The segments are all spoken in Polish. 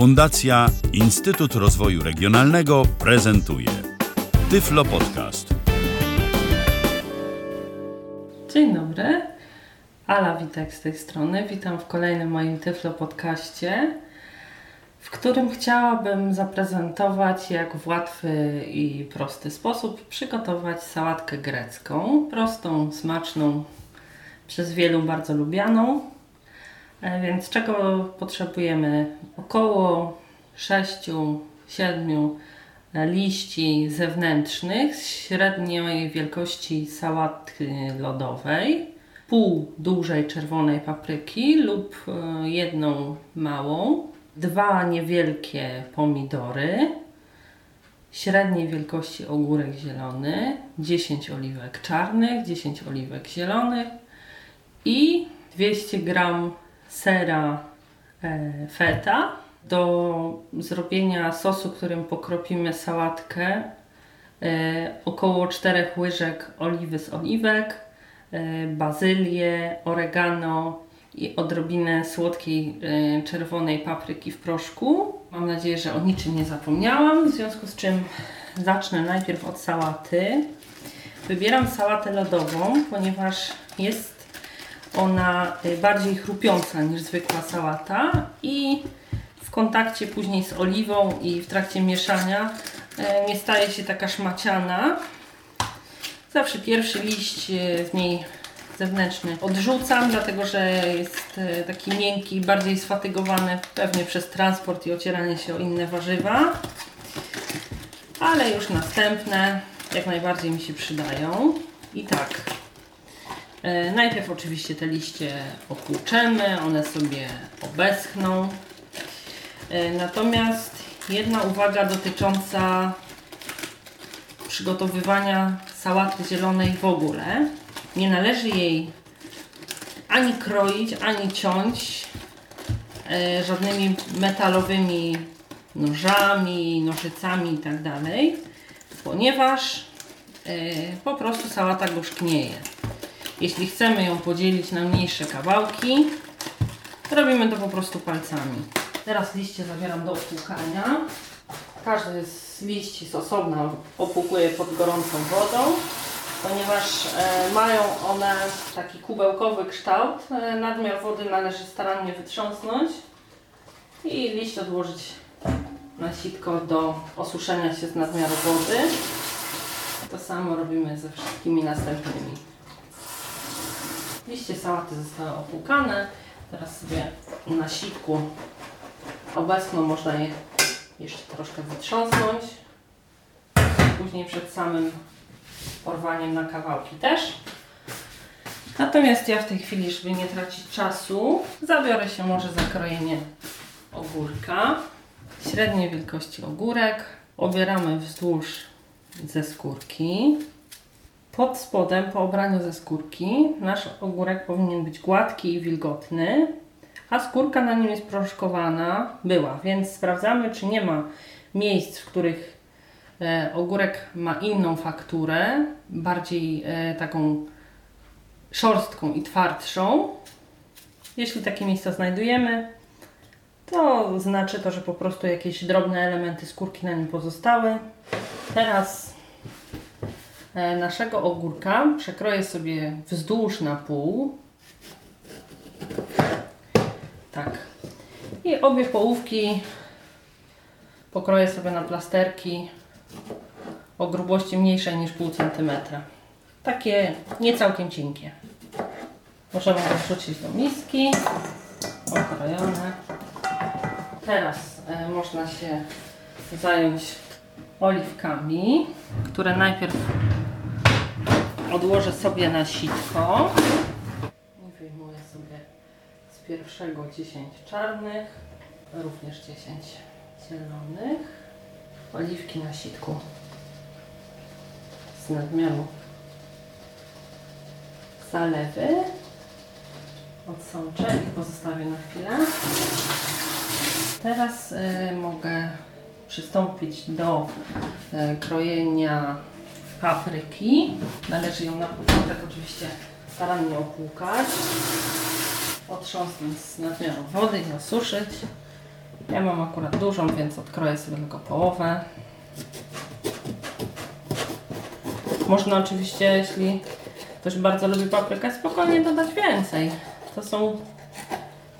Fundacja Instytut Rozwoju Regionalnego prezentuje Tyflo Podcast. Dzień dobry. Ala Witek z tej strony. Witam w kolejnym moim Tyflo Podcaście, w którym chciałabym zaprezentować, jak w łatwy i prosty sposób przygotować sałatkę grecką. Prostą, smaczną, przez wielu bardzo lubianą. E, Więc czego potrzebujemy? Około 6-7 liści zewnętrznych średniej wielkości sałatki lodowej, pół dużej czerwonej papryki lub e, jedną małą, dwa niewielkie pomidory, średniej wielkości ogórek zielony, 10 oliwek czarnych, 10 oliwek zielonych i 200 gram sera e, feta. Do zrobienia sosu, którym pokropimy sałatkę, e, około 4 łyżek oliwy z oliwek, e, bazylię, oregano i odrobinę słodkiej e, czerwonej papryki w proszku. Mam nadzieję, że o niczym nie zapomniałam, w związku z czym zacznę najpierw od sałaty. Wybieram sałatę lodową, ponieważ jest ona y, bardziej chrupiąca niż zwykła sałata i w kontakcie później z oliwą i w trakcie mieszania y, nie staje się taka szmaciana. Zawsze pierwszy liść y, z niej zewnętrzny odrzucam, dlatego że jest y, taki miękki, bardziej sfatygowany pewnie przez transport i ocieranie się o inne warzywa. Ale już następne jak najbardziej mi się przydają. I tak, Najpierw oczywiście te liście opłuczemy, one sobie obeschną. E, Natomiast jedna uwaga dotycząca przygotowywania sałaty zielonej w ogóle. Nie należy jej ani kroić, ani ciąć e, żadnymi metalowymi nożami, nożycami itd., ponieważ e, po prostu sałata gorzknieje. Jeśli chcemy ją podzielić na mniejsze kawałki, robimy to po prostu palcami. Teraz liście zabieram do opłukania. Każdy z liści z osobna opłukuję pod gorącą wodą, ponieważ e, mają one taki kubełkowy kształt. E, nadmiar wody należy starannie wytrząsnąć i liść odłożyć na sitko do osuszenia się z nadmiaru wody. To samo robimy ze wszystkimi następnymi. Liście sałaty zostały opłukane. Teraz sobie na sitku obecną można je jeszcze troszkę wytrząsnąć. Później przed samym porwaniem na kawałki też. Natomiast ja w tej chwili, żeby nie tracić czasu, zabiorę się może za krojenie ogórka. Średniej wielkości ogórek. Obieramy wzdłuż ze skórki. Pod spodem, po obraniu ze skórki, nasz ogórek powinien być gładki i wilgotny, a skórka na nim jest proszkowana, była, więc sprawdzamy, czy nie ma miejsc, w których e, ogórek ma inną fakturę, bardziej e, taką szorstką i twardszą. Jeśli takie miejsca znajdujemy, to znaczy to, że po prostu jakieś drobne elementy skórki na nim pozostały. Teraz naszego ogórka przekroję sobie wzdłuż na pół. Tak. I obie połówki pokroję sobie na plasterki o grubości mniejszej niż pół centymetra. Takie nie całkiem cienkie. Możemy to wrzucić do miski. Okrojone. Teraz e, można się zająć oliwkami, które najpierw odłożę sobie na sitko. I wyjmuję sobie z pierwszego 10 czarnych, również 10 zielonych. Oliwki na sitku z nadmiaru zalewy. Odsączę i pozostawię na chwilę. Teraz y, mogę przystąpić do y, krojenia papryki. Należy ją na początek oczywiście starannie opłukać, otrząsnąć z nadmiaru wody i osuszyć. Ja mam akurat dużą, więc odkroję sobie tylko połowę. Można oczywiście, jeśli ktoś bardzo lubi paprykę, spokojnie dodać więcej. To są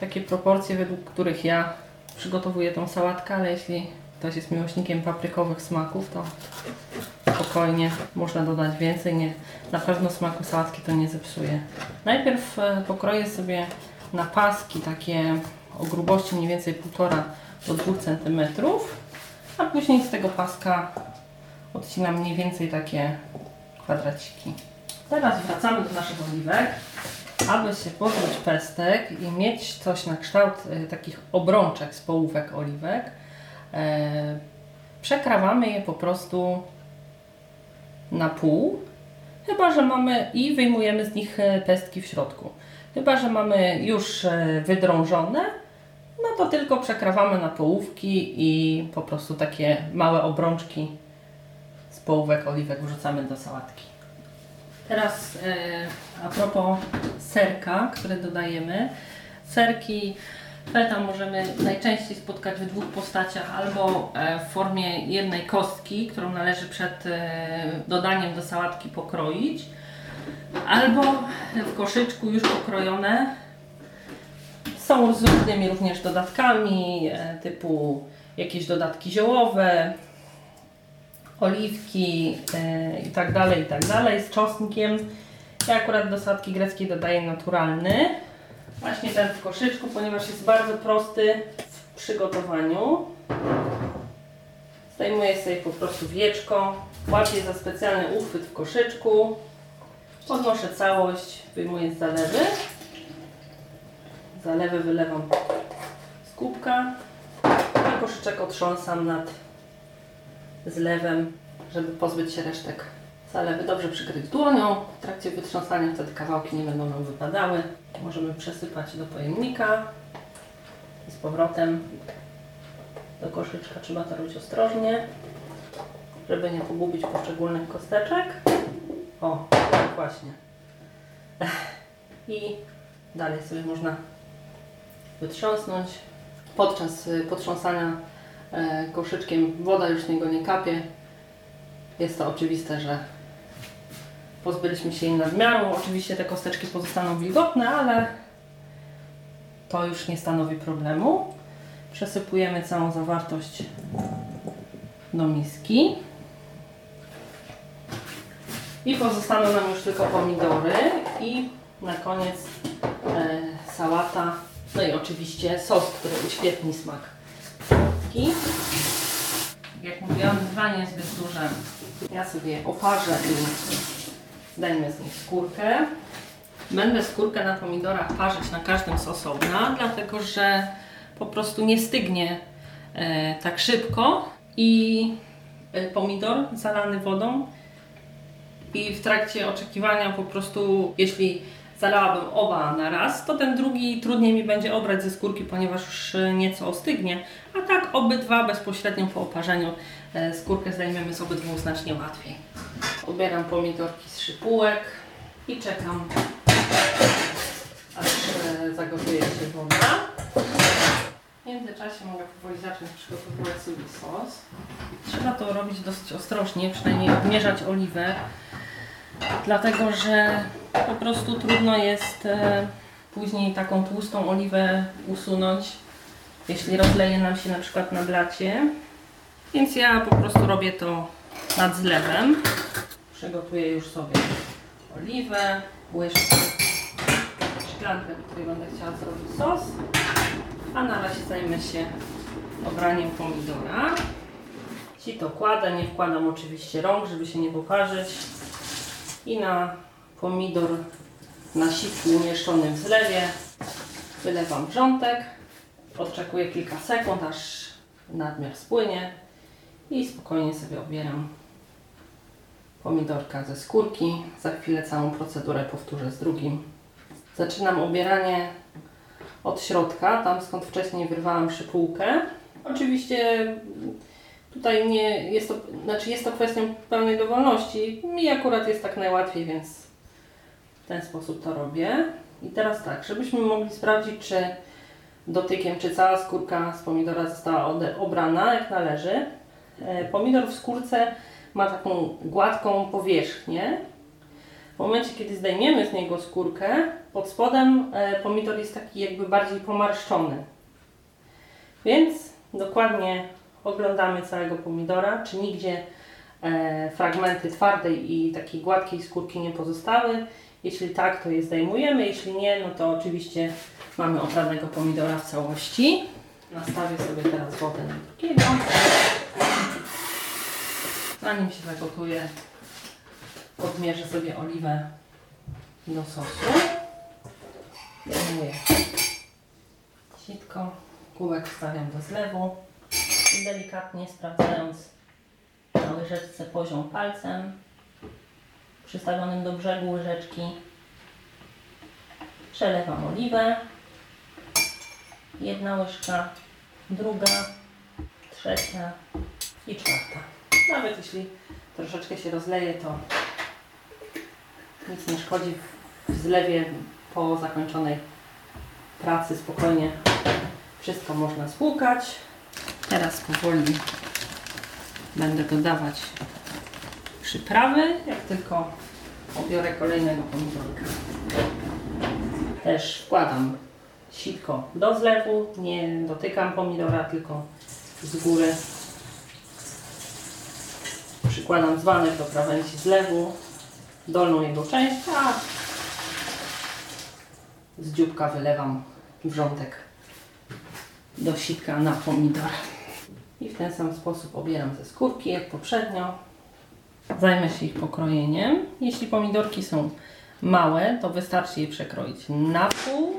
takie proporcje, według których ja przygotowuję tą sałatkę, ale jeśli ktoś jest miłośnikiem paprykowych smaków, to spokojnie można dodać więcej. Nie, na pewno smaku sałatki to nie zepsuje. Najpierw e, pokroję sobie na paski takie o grubości mniej więcej 1,5 do 2 cm, a później z tego paska odcinam mniej więcej takie kwadraciki. Teraz wracamy do naszych oliwek. Aby się pozbyć pestek i mieć coś na kształt e, takich obrączek z połówek oliwek, przekrawamy je po prostu na pół, chyba że mamy i wyjmujemy z nich e, pestki w środku. Chyba, że mamy już e, wydrążone, no to tylko przekrawamy na połówki i po prostu takie małe obrączki z połówek oliwek wrzucamy do sałatki. Teraz e, a propos serka, który dodajemy. Serki feta możemy najczęściej spotkać w dwóch postaciach, albo e, w formie jednej kostki, którą należy przed e, dodaniem do sałatki pokroić, albo w koszyczku już pokrojone. Są z różnymi również dodatkami, e, typu jakieś dodatki ziołowe, oliwki i tak dalej, i tak dalej, z czosnkiem. Ja akurat do sadki greckiej dodaję naturalny. Właśnie ten w koszyczku, ponieważ jest bardzo prosty w przygotowaniu. Zdejmuję sobie po prostu wieczko, łapię za specjalny uchwyt w koszyczku, podnoszę całość, wyjmuję z zalewy. Zalewę wylewam z kubka, a koszyczek otrząsam nad zlewem, żeby pozbyć się resztek zalewy. Dobrze przykryć dłonią. W trakcie wytrząsania wtedy kawałki nie będą nam wypadały. Możemy przesypać do pojemnika i z powrotem do koszyczka. Trzeba to robić ostrożnie, żeby nie pogubić poszczególnych kosteczek. O, tak właśnie. I dalej sobie można wytrząsnąć. Podczas y, potrząsania e, koszyczkiem woda już z niego nie kapie. Jest to oczywiste, że pozbyliśmy się jej nadmiaru. Oczywiście te kosteczki pozostaną wilgotne, ale to już nie stanowi problemu. Przesypujemy całą zawartość do miski. I pozostaną nam już tylko pomidory i na koniec e, sałata. No i oczywiście sos, który uświetni smak sałatki. Jak mówiłam, wyzwanie jest zbyt duże. Ja sobie oparzę i zdejmę z nich skórkę. Będę skórkę na pomidorach parzyć na każdym z osobna, dlatego że po prostu nie stygnie e, tak szybko. I e, pomidor zalany wodą. I w trakcie oczekiwania po prostu, jeśli zalałabym oba na raz, to ten drugi trudniej mi będzie obrać ze skórki, ponieważ już nieco ostygnie, a tak obydwa bezpośrednio po oparzeniu skórkę zdejmiemy z obydwu znacznie łatwiej. Ubieram pomidorki z szypułek i czekam aż e, zagotuje się woda. W międzyczasie mogę powoli zacząć przygotowywać sobie sos. Trzeba to robić dosyć ostrożnie, przynajmniej odmierzać oliwę, dlatego że po prostu trudno jest e, później taką tłustą oliwę usunąć, jeśli rozleje nam się na przykład na blacie. Więc ja po prostu robię to nad zlewem. Przygotuję już sobie oliwę, łyżkę, szklankę, do której będę chciała zrobić sos. A na razie zajmę się obraniem pomidora. Sito kładę, nie wkładam oczywiście rąk, żeby się nie poparzyć. I na pomidor na sitku umieszczonym w zlewie wylewam wrzątek. Odczekuję kilka sekund, aż nadmiar spłynie i spokojnie sobie obieram pomidorka ze skórki. Za chwilę całą procedurę powtórzę z drugim. Zaczynam obieranie od środka, tam skąd wcześniej wyrwałam szypułkę. Oczywiście tutaj nie jest to, znaczy jest to kwestią pełnej dowolności. Mi akurat jest tak najłatwiej, więc w ten sposób to robię. I teraz tak, żebyśmy mogli sprawdzić, czy dotykiem, czy cała skórka z pomidora została obrana jak należy. E, Pomidor w skórce ma taką gładką powierzchnię. W momencie, kiedy zdejmiemy z niego skórkę, pod spodem e, pomidor jest taki jakby bardziej pomarszczony. Więc dokładnie oglądamy całego pomidora, czy nigdzie e, fragmenty twardej i takiej gładkiej skórki nie pozostały. Jeśli tak, to je zdejmujemy, jeśli nie, no to oczywiście mamy opranego pomidora w całości. Nastawię sobie teraz wodę na drugiego. Zanim się zagotuje, odmierzę sobie oliwę do sosu. Zdejmuję sitko, kubek wstawiam do zlewu. I delikatnie sprawdzając na łyżeczce poziom palcem przystawionym do brzegu łyżeczki przelewam oliwę. Jedna łyżka, druga, trzecia i czwarta. Nawet jeśli troszeczkę się rozleje to nic nie szkodzi w zlewie po zakończonej pracy spokojnie. Wszystko można spłukać. Teraz powoli będę dodawać przyprawy, jak tylko obiorę kolejnego pomidorka. Też wkładam sitko do zlewu, nie dotykam pomidora, tylko z góry przykładam dzbanek do krawędzi zlewu, dolną jego część, a z dzióbka wylewam wrzątek do sitka na pomidor. I w ten sam sposób obieram ze skórki, jak poprzednio. Zajmę się ich pokrojeniem. Jeśli pomidorki są małe, to wystarczy je przekroić na pół.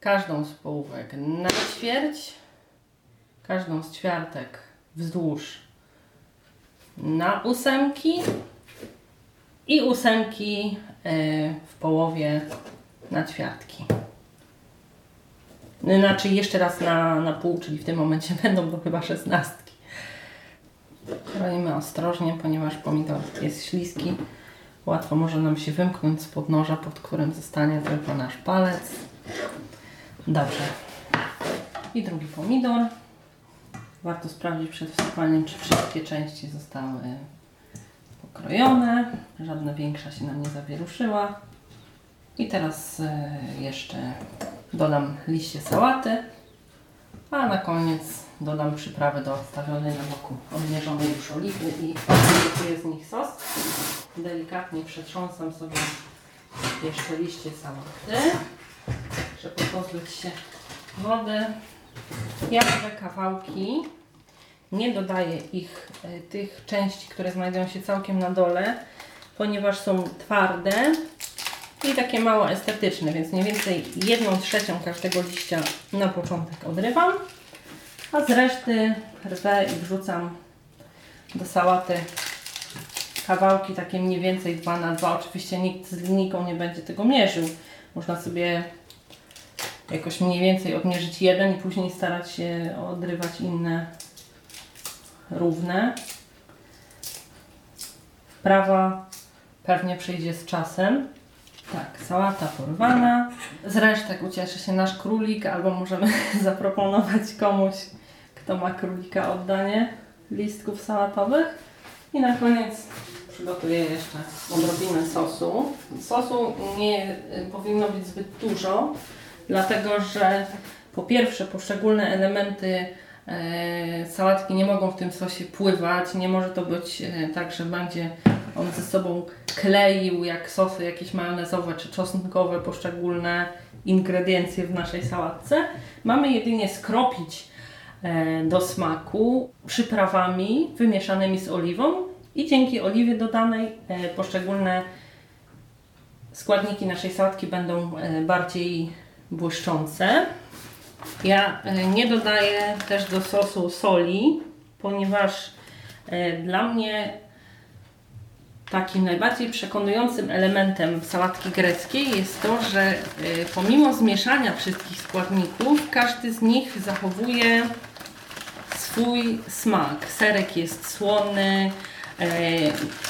Każdą z połówek na ćwierć. Każdą z ćwiartek wzdłuż na ósemki. I ósemki e, w połowie na ćwiartki. Znaczy jeszcze raz na, na pół, czyli w tym momencie będą to chyba szesnastki. Kroimy ostrożnie, ponieważ pomidor jest śliski. Łatwo może nam się wymknąć spod noża, pod którym zostanie tylko nasz palec. Dobrze. I drugi pomidor. Warto sprawdzić przed wsypaniem, czy wszystkie części zostały pokrojone. Żadna większa się nam nie zawieruszyła. I teraz e, jeszcze dodam liście sałaty, a na koniec dodam przyprawy do odstawionej na boku odmierzonej już oliwy i gotuję z nich sos. Delikatnie przetrząsam sobie jeszcze liście sałaty, żeby pozbyć się wody. Ja te kawałki, nie dodaję ich, e, tych części, które znajdują się całkiem na dole, ponieważ są twarde i takie mało estetyczne, więc mniej więcej jedną trzecią każdego liścia na początek odrywam, a z reszty rwę i wrzucam do sałaty kawałki takie mniej więcej 2 na 2 Oczywiście nikt z linijką nie będzie tego mierzył. Można sobie jakoś mniej więcej odmierzyć jeden i później starać się odrywać inne równe. Prawa pewnie przyjdzie z czasem. Tak, sałata porwana. Z resztek ucieszy się nasz królik, albo możemy zaproponować komuś, kto ma królika oddanie listków sałatowych. I na koniec przygotuję jeszcze odrobinę sosu. Sosu nie powinno być zbyt dużo, dlatego że po pierwsze poszczególne elementy e, sałatki nie mogą w tym sosie pływać. Nie może to być e, tak, że będzie on ze sobą kleił jak sosy jakieś majonezowe czy czosnkowe poszczególne ingrediencje w naszej sałatce. Mamy jedynie skropić e, do smaku przyprawami wymieszanymi z oliwą i dzięki oliwie dodanej poszczególne składniki naszej sałatki będą bardziej błyszczące. Ja e, nie dodaję też do sosu soli, ponieważ e, dla mnie takim najbardziej przekonującym elementem sałatki greckiej jest to, że y, pomimo zmieszania wszystkich składników, każdy z nich zachowuje swój smak. Serek jest słony,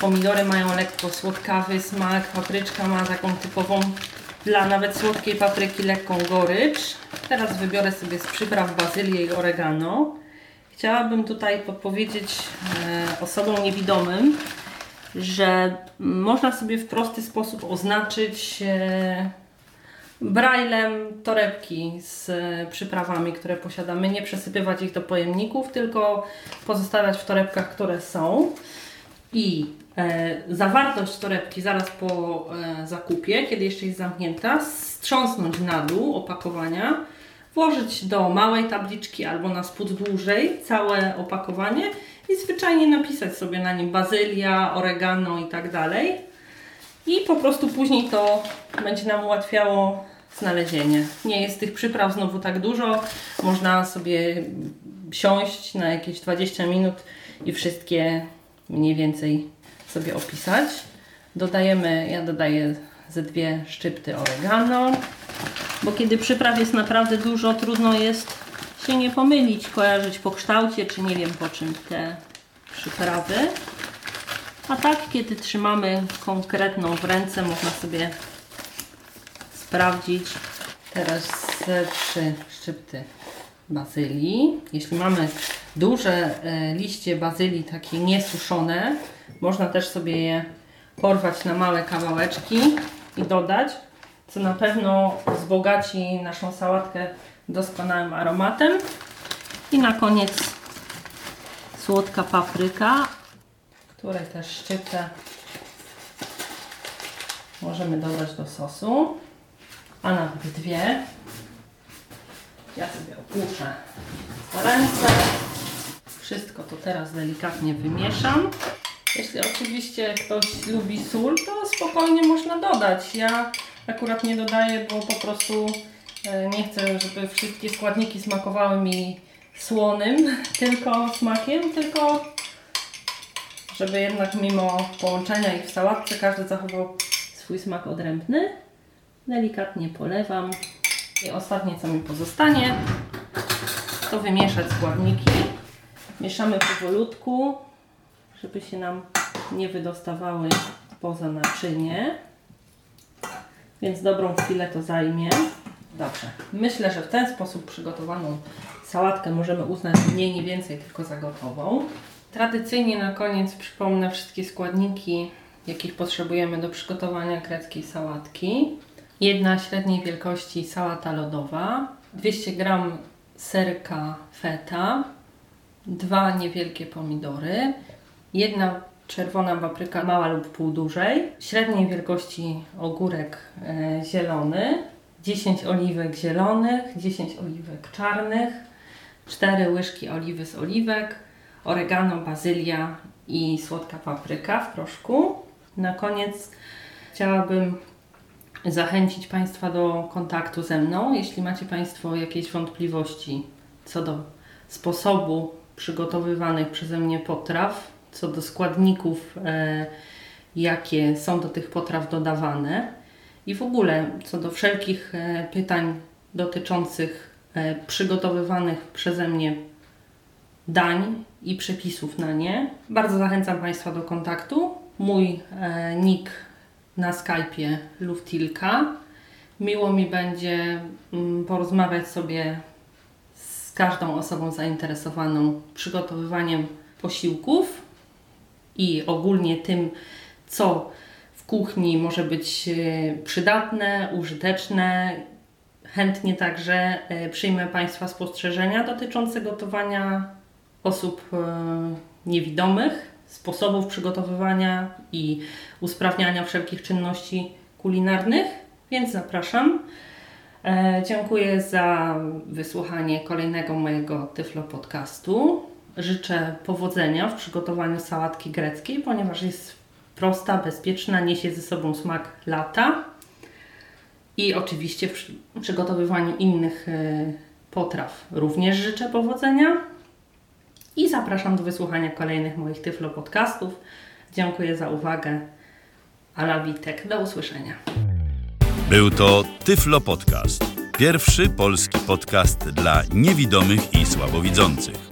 pomidory mają lekko słodkawy smak, papryczka ma taką typową dla nawet słodkiej papryki lekką gorycz. Teraz wybiorę sobie z przypraw bazylię i oregano. Chciałabym tutaj podpowiedzieć e, osobom niewidomym, że można sobie w prosty sposób oznaczyć e, braillem torebki z e, przyprawami, które posiadamy. Nie przesypywać ich do pojemników, tylko pozostawiać w torebkach, które są. I zawartość torebki zaraz po e, zakupie, kiedy jeszcze jest zamknięta, strząsnąć na dół opakowania, włożyć do małej tabliczki albo na spód dłużej całe opakowanie i zwyczajnie napisać sobie na nim bazylia, oregano i tak dalej. I po prostu później to będzie nam ułatwiało znalezienie. Nie jest tych przypraw znowu tak dużo. Można sobie siąść na jakieś 20 minut i wszystkie mniej więcej sobie opisać. Dodajemy, ja dodaję ze dwie szczypty oregano, bo kiedy przypraw jest naprawdę dużo, trudno jest się nie pomylić, kojarzyć po kształcie, czy nie wiem po czym te przyprawy. A tak, kiedy trzymamy konkretną w ręce, można sobie sprawdzić. Teraz ze trzy szczypty bazylii. Jeśli mamy duże e, liście bazylii, takie niesuszone, można też sobie je porwać na małe kawałeczki i dodać, co na pewno wzbogaci naszą sałatkę doskonałym aromatem. I na koniec słodka papryka, której też szczyptę możemy dodać do sosu, a nawet dwie. Ja sobie opuszczę ręce. Wszystko to teraz delikatnie wymieszam. Jeśli oczywiście ktoś lubi sól, to spokojnie można dodać. Ja akurat nie dodaję, bo po prostu e, nie chcę, żeby wszystkie składniki smakowały mi słonym tylko smakiem, tylko żeby jednak mimo połączenia ich w sałatce każdy zachował swój smak odrębny. Delikatnie polewam i ostatnie co mi pozostanie to wymieszać składniki. Mieszamy powolutku, żeby się nam nie wydostawały poza naczynie. Więc dobrą chwilę to zajmie. Dobrze. Myślę, że w ten sposób przygotowaną sałatkę możemy uznać mniej nie więcej tylko za gotową. Tradycyjnie na koniec przypomnę wszystkie składniki, jakich potrzebujemy do przygotowania greckiej sałatki. Jedna średniej wielkości sałata lodowa, 200 g serka feta, dwa niewielkie pomidory, jedna czerwona papryka mała lub pół dużej, średniej wielkości ogórek e, zielony, 10 oliwek zielonych, 10 oliwek czarnych, 4 łyżki oliwy z oliwek, oregano, bazylia i słodka papryka w proszku. Na koniec chciałabym zachęcić Państwa do kontaktu ze mną. Jeśli macie Państwo jakieś wątpliwości co do sposobu przygotowywanych przeze mnie potraw, co do składników, e, jakie są do tych potraw dodawane i w ogóle co do wszelkich e, pytań dotyczących e, przygotowywanych przeze mnie dań i przepisów na nie. Bardzo zachęcam Państwa do kontaktu. Mój nick na Skype'ie Luftilka. Miło mi będzie mm, porozmawiać sobie z każdą osobą zainteresowaną przygotowywaniem posiłków i ogólnie tym, co w kuchni może być e, przydatne, użyteczne. Chętnie także e, przyjmę Państwa spostrzeżenia dotyczące gotowania osób e, niewidomych, sposobów przygotowywania i usprawniania wszelkich czynności kulinarnych, więc zapraszam. Dziękuję za wysłuchanie kolejnego mojego Tyflo podcastu. Życzę powodzenia w przygotowaniu sałatki greckiej, ponieważ jest prosta, bezpieczna, niesie ze sobą smak lata. I oczywiście w przygotowywaniu innych e, potraw również życzę powodzenia. I zapraszam do wysłuchania kolejnych moich Tyflo podcastów. Dziękuję za uwagę. Ala Witek. Do usłyszenia. Był to Tyflo Podcast. Pierwszy polski podcast dla niewidomych i słabowidzących.